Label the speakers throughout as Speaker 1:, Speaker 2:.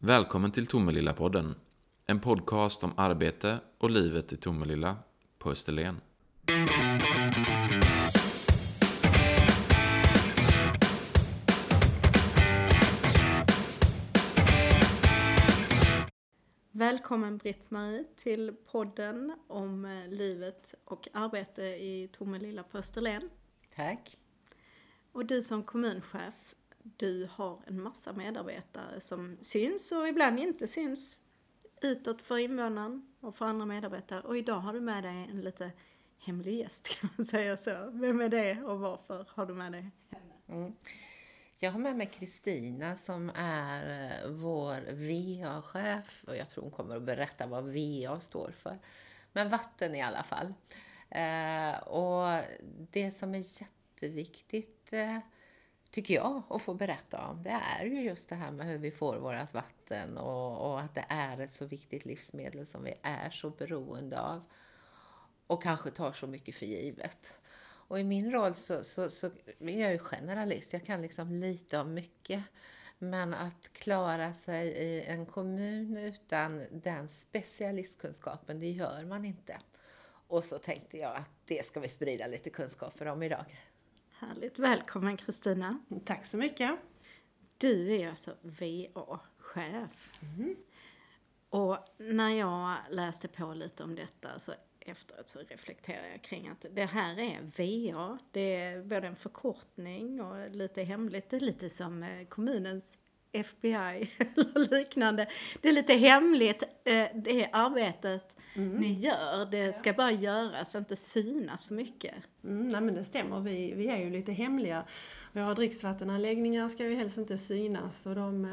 Speaker 1: Välkommen till Tomelilla-podden. En podcast om arbete och livet i Tomelilla på Österlen.
Speaker 2: Välkommen Britt-Marie till podden om eh, livet och arbete i Tomelilla på Österlen.
Speaker 3: Tack.
Speaker 2: Och du som kommunchef, du har en massa medarbetare som syns och ibland inte syns utåt för invånaren och för andra medarbetare. Och idag har du med dig en lite hemlig gäst kan man säga så. Vem är det och varför har du med dig henne?
Speaker 3: Mm. Jag har med mig Kristina som är eh, vår VA-chef och jag tror hon kommer att berätta vad VA står för. Men vatten i alla fall. Eh, och det som är jätteviktigt eh, tycker jag att få berätta om det är ju just det här med hur vi får vårt vatten och, och att det är ett så viktigt livsmedel som vi är så beroende av och kanske tar så mycket för givet. Och i min roll så, så, så är jag ju generalist, jag kan liksom lite om mycket. Men att klara sig i en kommun utan den specialistkunskapen, det gör man inte. Och så tänkte jag att det ska vi sprida lite kunskaper om idag.
Speaker 2: Härligt. Välkommen Kristina.
Speaker 4: Tack så mycket.
Speaker 2: Du är alltså VA-chef. Mm. Och när jag läste på lite om detta så efteråt så reflekterar jag kring att det här är VA. Det är både en förkortning och lite hemligt. Det är lite som eh, kommunens FBI eller liknande. Det är lite hemligt, eh, det arbetet mm. ni gör. Det ska bara göras, inte synas så mycket.
Speaker 4: Mm, nej men det stämmer, vi, vi är ju lite hemliga. Våra dricksvattenanläggningar ska ju helst inte synas och de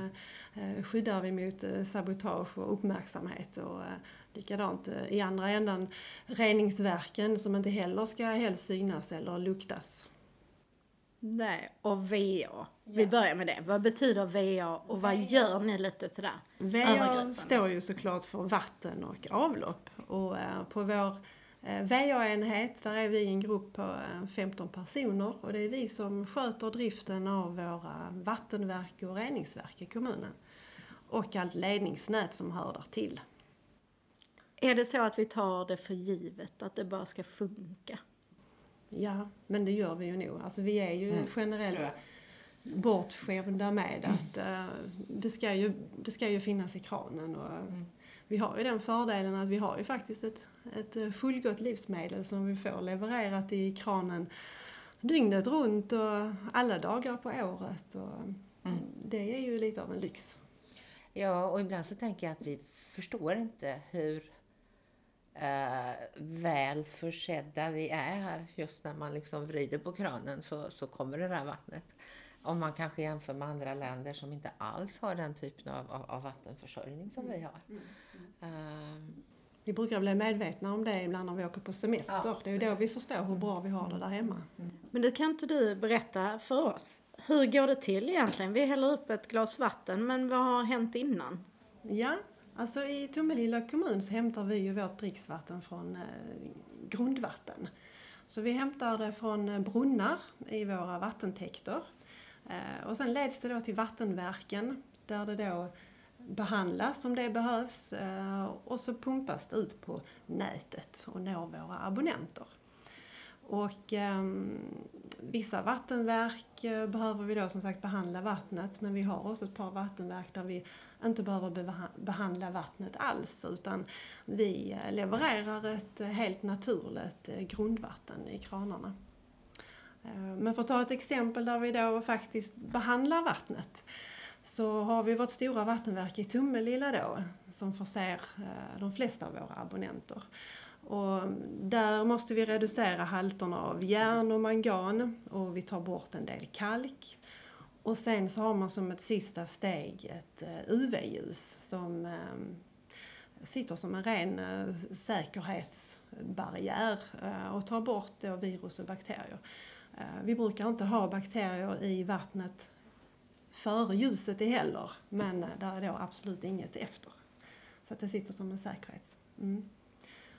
Speaker 4: eh, skyddar vi mot eh, sabotage och uppmärksamhet. Och, eh, likadant eh, i andra ändan reningsverken som inte heller ska helst synas eller luktas.
Speaker 2: Nej, och VA. Vi börjar med det. Vad betyder VA och vad gör ni lite sådär
Speaker 4: VA står ju såklart för vatten och avlopp. Och eh, på vår eh, VA-enhet, där är vi en grupp på 15 personer och det är vi som sköter driften av våra vattenverk och reningsverk i kommunen. Och allt ledningsnät som hör där till.
Speaker 2: Är det så att vi tar det för givet, att det bara ska funka?
Speaker 4: Ja, men det gör vi ju nog. Alltså vi är ju mm. generellt bortskämda med att uh, det, ska ju, det ska ju finnas i kranen. Och, mm. Vi har ju den fördelen att vi har ju faktiskt ett, ett fullgott livsmedel som vi får levererat i kranen dygnet runt och alla dagar på året. Och mm. Det är ju lite av en lyx.
Speaker 3: Ja, och ibland så tänker jag att vi förstår inte hur eh, väl försedda vi är just när man liksom vrider på kranen så, så kommer det där vattnet. Om man kanske jämför med andra länder som inte alls har den typen av, av, av vattenförsörjning som vi har. Mm.
Speaker 4: Um, vi brukar bli medvetna om det ibland när vi åker på semester. Ja, det är ju då vi förstår hur bra vi har det där hemma. Mm.
Speaker 2: Men du, kan inte du berätta för oss, hur går det till egentligen? Vi häller upp ett glas vatten, men vad har hänt innan?
Speaker 4: Ja, Alltså i Tomelilla kommun så hämtar vi ju vårt dricksvatten från eh, grundvatten. Så vi hämtar det från eh, brunnar i våra vattentäkter. Eh, och sen leds det då till vattenverken där det då behandlas om det behövs eh, och så pumpas det ut på nätet och når våra abonnenter. Och eh, vissa vattenverk eh, behöver vi då som sagt behandla vattnet men vi har också ett par vattenverk där vi inte behöver behandla vattnet alls utan vi eh, levererar ett eh, helt naturligt eh, grundvatten i kranarna. Men för att ta ett exempel där vi då faktiskt behandlar vattnet så har vi vårt stora vattenverk i Tummelilla då som förser de flesta av våra abonnenter. Och där måste vi reducera halterna av järn och mangan och vi tar bort en del kalk. Och sen så har man som ett sista steg ett eh, UV-ljus som ehm, sitter som en ren eh, säkerhetsbarriär eh, och tar bort då virus och bakterier. Vi brukar inte ha bakterier i vattnet före ljuset heller, men där är då absolut inget efter. Så att det sitter som en säkerhets... Mm.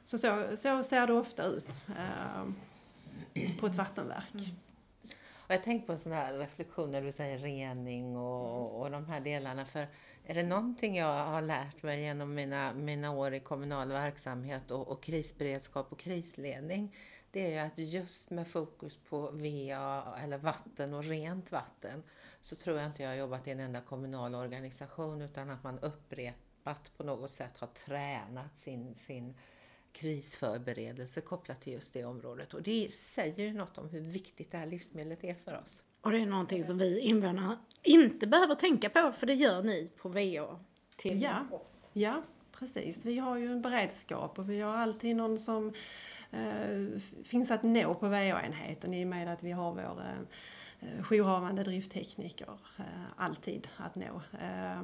Speaker 4: Så, så, så ser det ofta ut eh, på ett vattenverk. Mm.
Speaker 3: Och jag tänker på en sån här reflektion när du säger rening och, och de här delarna. För är det någonting jag har lärt mig genom mina, mina år i kommunal verksamhet och, och krisberedskap och krisledning, det är ju att just med fokus på VA eller vatten och rent vatten så tror jag inte jag har jobbat i en enda kommunal organisation utan att man upprepat på något sätt har tränat sin, sin krisförberedelse kopplat till just det området. Och det säger ju något om hur viktigt det här livsmedlet är för oss.
Speaker 2: Och det är någonting som vi invånare inte behöver tänka på, för det gör ni på VA till
Speaker 4: Ja.
Speaker 2: oss.
Speaker 4: Ja, precis. Vi har ju en beredskap och vi har alltid någon som eh, finns att nå på VA-enheten i och med att vi har vår eh, jourhavande drifttekniker eh, alltid att nå. Eh,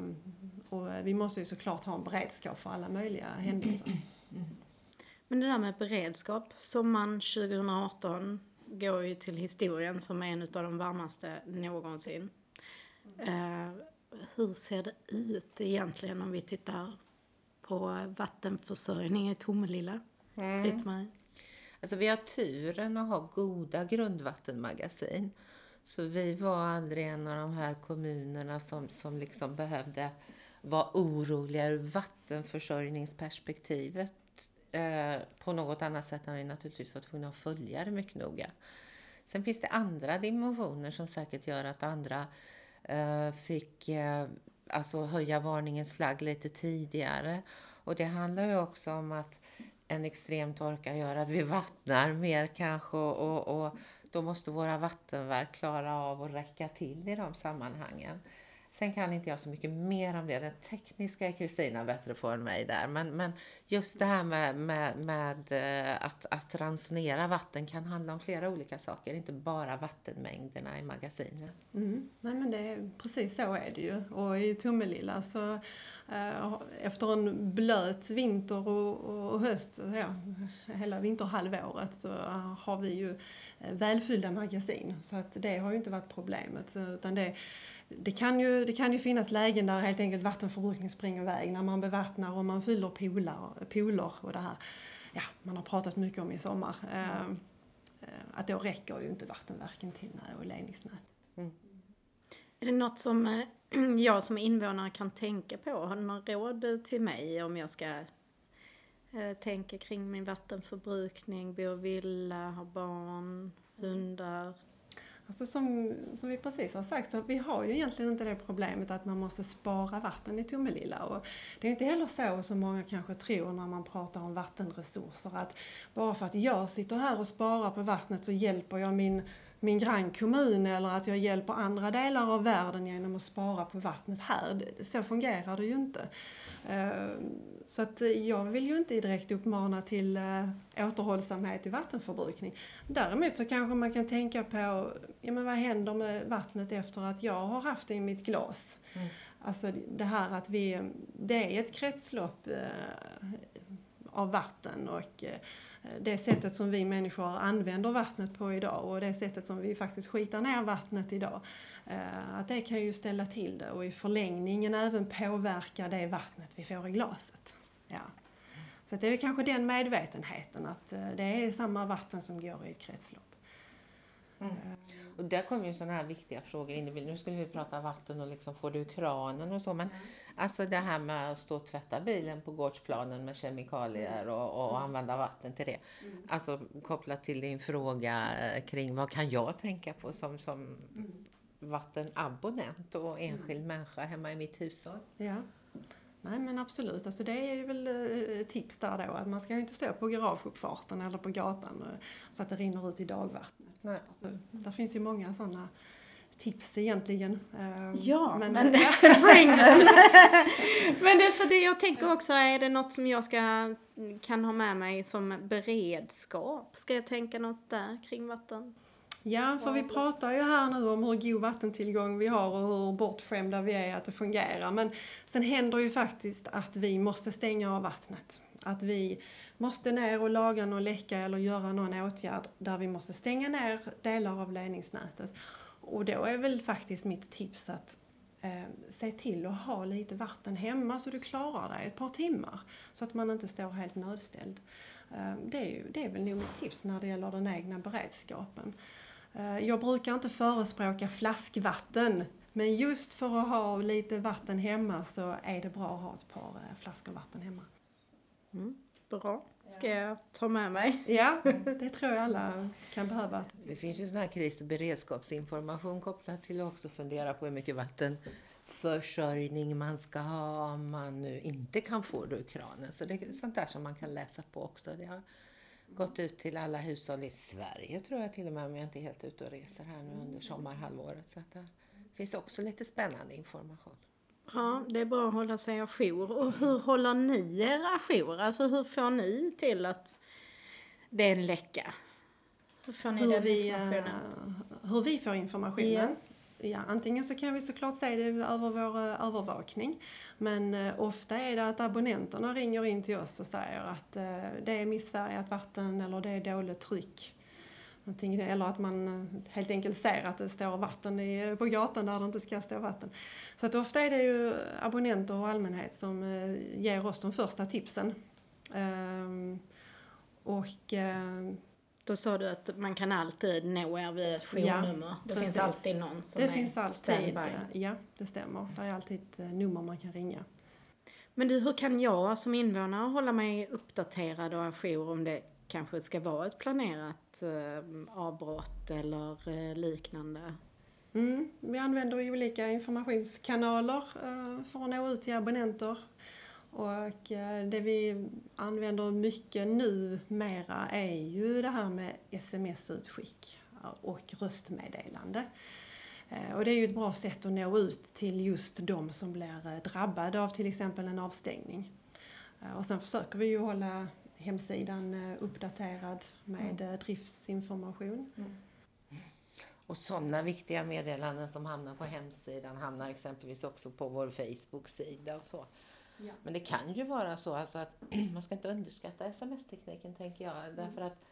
Speaker 4: och vi måste ju såklart ha en beredskap för alla möjliga händelser.
Speaker 2: Men det där med beredskap, sommaren 2018 går ju till historien som en av de varmaste någonsin. Eh, hur ser det ut egentligen om vi tittar på vattenförsörjning i Tomelilla? Britt-Marie?
Speaker 3: Alltså vi har turen att ha goda grundvattenmagasin. Så vi var aldrig en av de här kommunerna som, som liksom behövde vara oroliga ur vattenförsörjningsperspektivet eh, på något annat sätt än vi naturligtvis var tvungna att följa det mycket noga. Sen finns det andra dimensioner som säkert gör att andra eh, fick eh, alltså höja varningens flagg lite tidigare. Och det handlar ju också om att en extrem torka gör att vi vattnar mer kanske och, och, och då måste våra vattenverk klara av att räcka till i de sammanhangen. Sen kan inte jag så mycket mer om det. Den tekniska är Kristina bättre på än mig där. Men, men just det här med, med, med eh, att, att ransonera vatten kan handla om flera olika saker. Inte bara vattenmängderna i magasinen.
Speaker 4: Mm. Nej men det är, precis så är det ju. Och i Tomelilla så eh, efter en blöt vinter och, och, och höst, så, ja, hela vinterhalvåret så har vi ju eh, välfyllda magasin. Så att det har ju inte varit problemet. Utan det, det, kan ju, det kan ju finnas lägen där helt enkelt vattenförbrukning springer iväg när man bevattnar och man fyller pooler och det här ja, man har pratat mycket om i sommar. Eh, att då räcker ju inte vattenverken till och ledningsnät.
Speaker 2: Är det något som eh, jag som invånare kan tänka på? Har du några råd till mig om jag ska eh, tänka kring min vattenförbrukning, bo i villa, ha barn, hundar?
Speaker 4: Alltså som, som vi precis har sagt, så vi har ju egentligen inte det problemet att man måste spara vatten i Tomelilla. Och det är inte heller så som många kanske tror när man pratar om vattenresurser att bara för att jag sitter här och sparar på vattnet så hjälper jag min, min grannkommun eller att jag hjälper andra delar av världen genom att spara på vattnet här. Så fungerar det ju inte. Eh, Så att jag vill ju inte direkt uppmana till eh, återhållsamhet i vattenförbrukning. Däremot så kanske man kan tänka på, ja men vad händer med vattnet efter att jag har haft det i mitt glas? Alltså det här att vi, det är ett kretslopp eh, av vatten och det sättet som vi människor använder vattnet på idag och det sättet som vi faktiskt skitar ner vattnet idag. Eh, att det kan ju ställa till det och i förlängningen även påverka det vattnet vi får i glaset. Ja. Så det är kanske den medvetenheten att eh, det är samma vatten som går i ett kretslopp.
Speaker 3: Och där kommer ju sådana här viktiga frågor in i bilden. Nu skulle vi prata vatten och liksom få det ur kranen och så. Men alltså det här med att stå och tvätta bilen på gårdsplanen med kemikalier och, och använda vatten till det. Alltså kopplat till din fråga eh, kring vad kan jag tänka på som, som vattenabonnent och enskild människa hemma i mitt hushåll.
Speaker 4: Ja. Nej men absolut, alltså det är ju väl eh, tips där då att man ska ju inte stå på garageuppfarten eller på gatan eh, så att det rinner ut i dagvattnet.
Speaker 3: Nej.
Speaker 4: Alltså, där finns ju många sådana tips egentligen. Eh,
Speaker 2: Ja, men,
Speaker 4: men
Speaker 2: bring them! men det är för det jag tänker också, är det något som jag ska, kan ha med mig som beredskap? Ska jag tänka något där kring vatten?
Speaker 4: Ja, för vi pratar ju här nu om hur god vattentillgång vi har och hur bortskämda vi är att det fungerar. Men sen händer ju faktiskt att vi måste stänga av vattnet. Att vi måste ner och laga någon läcka eller göra någon åtgärd där vi måste stänga ner delar av ledningsnätet. Och då är väl faktiskt mitt tips att eh, se till att ha lite vatten hemma så du klarar dig ett par timmar. Så att man inte står helt nödställd. Eh, det, är ju, det är väl nog mitt tips när det gäller den egna beredskapen. Eh, Jag brukar inte förespråka flaskvatten. Men just för att ha lite vatten hemma så är det bra att ha ett par eh, flaskor vatten hemma.
Speaker 2: Bra. Ska jag ta med mig?
Speaker 4: Ja, det tror jag alla kan behöva.
Speaker 3: Det finns ju sån här kris och beredskapsinformation kopplat till att också fundera på hur mycket vattenförsörjning man ska ha om man nu inte kan få det ur kranen. Så det är sånt där som man kan läsa på också. Det har gått ut till alla hushåll i Sverige tror jag till och med om jag inte är helt ute och reser här nu under sommarhalvåret. Så att det finns också lite spännande information.
Speaker 2: Ja, det är bra att hålla sig ajour. Och hur håller ni er ajour? Alltså hur får ni till att det är en läcka? Hur får ni
Speaker 4: Hur
Speaker 2: den
Speaker 4: vi,
Speaker 2: informationen?
Speaker 4: eh, hur vi får informationen.
Speaker 2: Ja.
Speaker 4: Ja, antingen så kan vi såklart se det över vår eh, övervakning. Men eh, ofta är det att abonnenterna ringer in till oss och säger att det är missfärgat vatten eller det är dåligt tryck. Någonting, eller att man eh, helt enkelt ser att det står vatten på gatan där det inte ska stå vatten. Så att ofta är det ju abonnenter och allmänhet som eh, ger oss de första tipsen. Ehm, och eh,
Speaker 2: Då sa du att man kan alltid nå er via ett journummer. det
Speaker 4: precis.
Speaker 2: finns alltid någon som
Speaker 4: det
Speaker 2: är
Speaker 4: finns alltid,
Speaker 2: standby.
Speaker 4: ja det stämmer. Det är alltid ett nummer man kan ringa.
Speaker 2: Men du, hur kan jag som invånare hålla mig uppdaterad och ajour om det kanske ska vara ett planerat eh, avbrott eller eh, liknande?
Speaker 4: Mm. Vi använder ju olika informationskanaler eh, för att nå ut till abonnenter. Och eh, det vi använder mycket nu mera är ju det här med sms-utskick eh, och röstmeddelande. Eh, och det är ju ett bra sätt att nå ut till just de som blir drabbade av till exempel en avstängning. Och sen försöker vi ju hålla hemsidan eh, uppdaterad med eh, driftsinformation.
Speaker 3: Och sådana viktiga meddelanden som hamnar på hemsidan hamnar exempelvis också på vår Facebook-sida och så.
Speaker 4: Ja.
Speaker 3: Men det kan ju vara så alltså att man ska inte underskatta sms-tekniken tänker jag. Därför att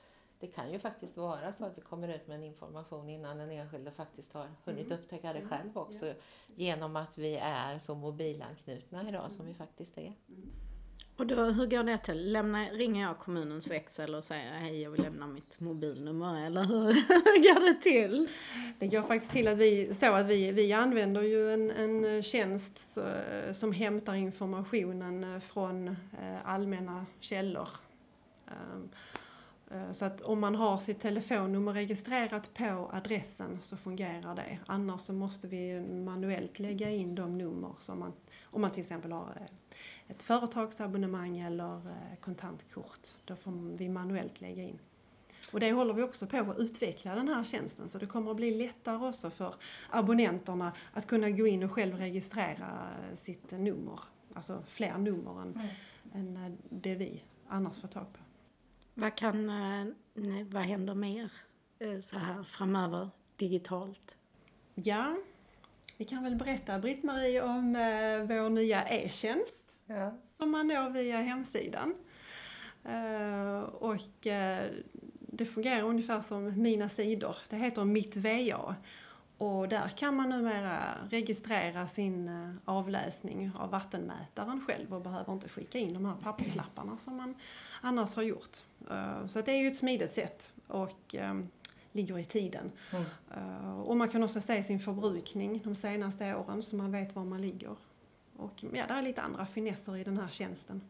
Speaker 3: det kan ju faktiskt vara så att vi kommer ut med en information innan den enskilde faktiskt har hunnit upptäcka det själv också. Genom att vi är så mobilanknutna idag som vi faktiskt är.
Speaker 2: Och då, hur går det till? Lämna, ringer jag kommunens växel och säger hej jag vill lämna mitt mobilnummer eller hur går det till?
Speaker 4: Det går faktiskt till att vi, så att vi, vi använder ju en, en tjänst som hämtar informationen eh, från eh, allmänna källor. Ehm, eh, så att om man har sitt telefonnummer registrerat på adressen så fungerar det. Annars så måste vi manuellt lägga in de nummer som man, om man till exempel har eh, ett företagsabonnemang eller eh, kontantkort. Då får vi manuellt lägga in. Och det håller vi också på att utveckla den här tjänsten så det kommer att bli lättare också för abonnenterna att kunna gå in och själv registrera sitt nummer. Alltså fler nummer än, än eh, det vi annars får tag på.
Speaker 2: Vad kan, nej, vad händer mer så här framöver digitalt?
Speaker 4: Ja, vi kan väl berätta Britt-Marie om eh, vår nya e-tjänst
Speaker 3: Ja.
Speaker 4: som man når via hemsidan. Eh, och eh, det fungerar ungefär som Mina sidor. Det heter Mitt VA. Och där kan man numera registrera sin eh, avläsning av vattenmätaren själv och behöver inte skicka in de här papperslapparna som man annars har gjort. Eh, Så det är ju ett smidigt sätt och eh, ligger i tiden.
Speaker 3: Mm.
Speaker 4: Eh, Och man kan också se sin förbrukning de senaste åren så man vet var man ligger. Och ja, det är lite andra finesser i den här tjänsten.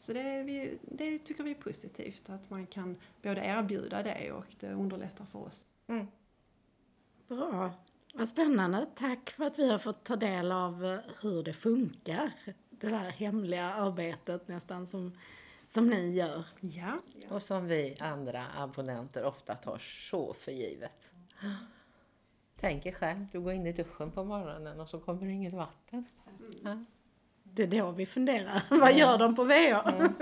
Speaker 4: Så det, vi, det tycker vi är positivt att man kan både erbjuda det och det underlättar för oss.
Speaker 3: Mm.
Speaker 2: Bra. Vad spännande. Tack för att vi har fått ta del av eh, hur det funkar. Det där hemliga arbetet nästan som, som ni gör.
Speaker 4: Ja,
Speaker 3: Och som vi andra abonnenter ofta tar så för givet. Tänk er själv, du går in i duschen på morgonen och så kommer det inget vatten. Ja.
Speaker 2: Det är då vi funderar. Vad gör de på VA?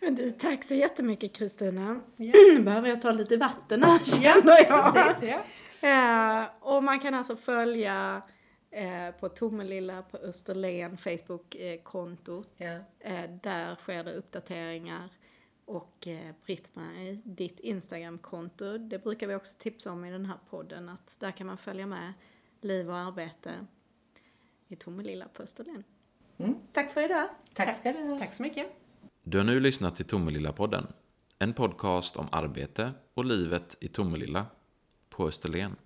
Speaker 2: Men du, tack så jättemycket Kristina.
Speaker 4: Ja.
Speaker 2: Nu behöver jag ta lite vatten här känner jag.
Speaker 4: precis. Ja.
Speaker 2: Eh, och man kan alltså följa eh, på Tomelilla på Österlen Facebook-kontot.
Speaker 3: Ja.
Speaker 2: Eh, där sker det uppdateringar. Och eh, Britt-Marie, ditt Instagram-konto, det brukar vi också tipsa om i den här podden. Att där kan man följa med liv och arbete i Tomelilla på Österlen.
Speaker 3: Mm.
Speaker 2: Tack för idag!
Speaker 3: Tack ska du ha.
Speaker 4: Tack så mycket.
Speaker 1: Du har nu lyssnat till Tomelilla-podden. En podcast om arbete och livet i Tomelilla. på Österlen.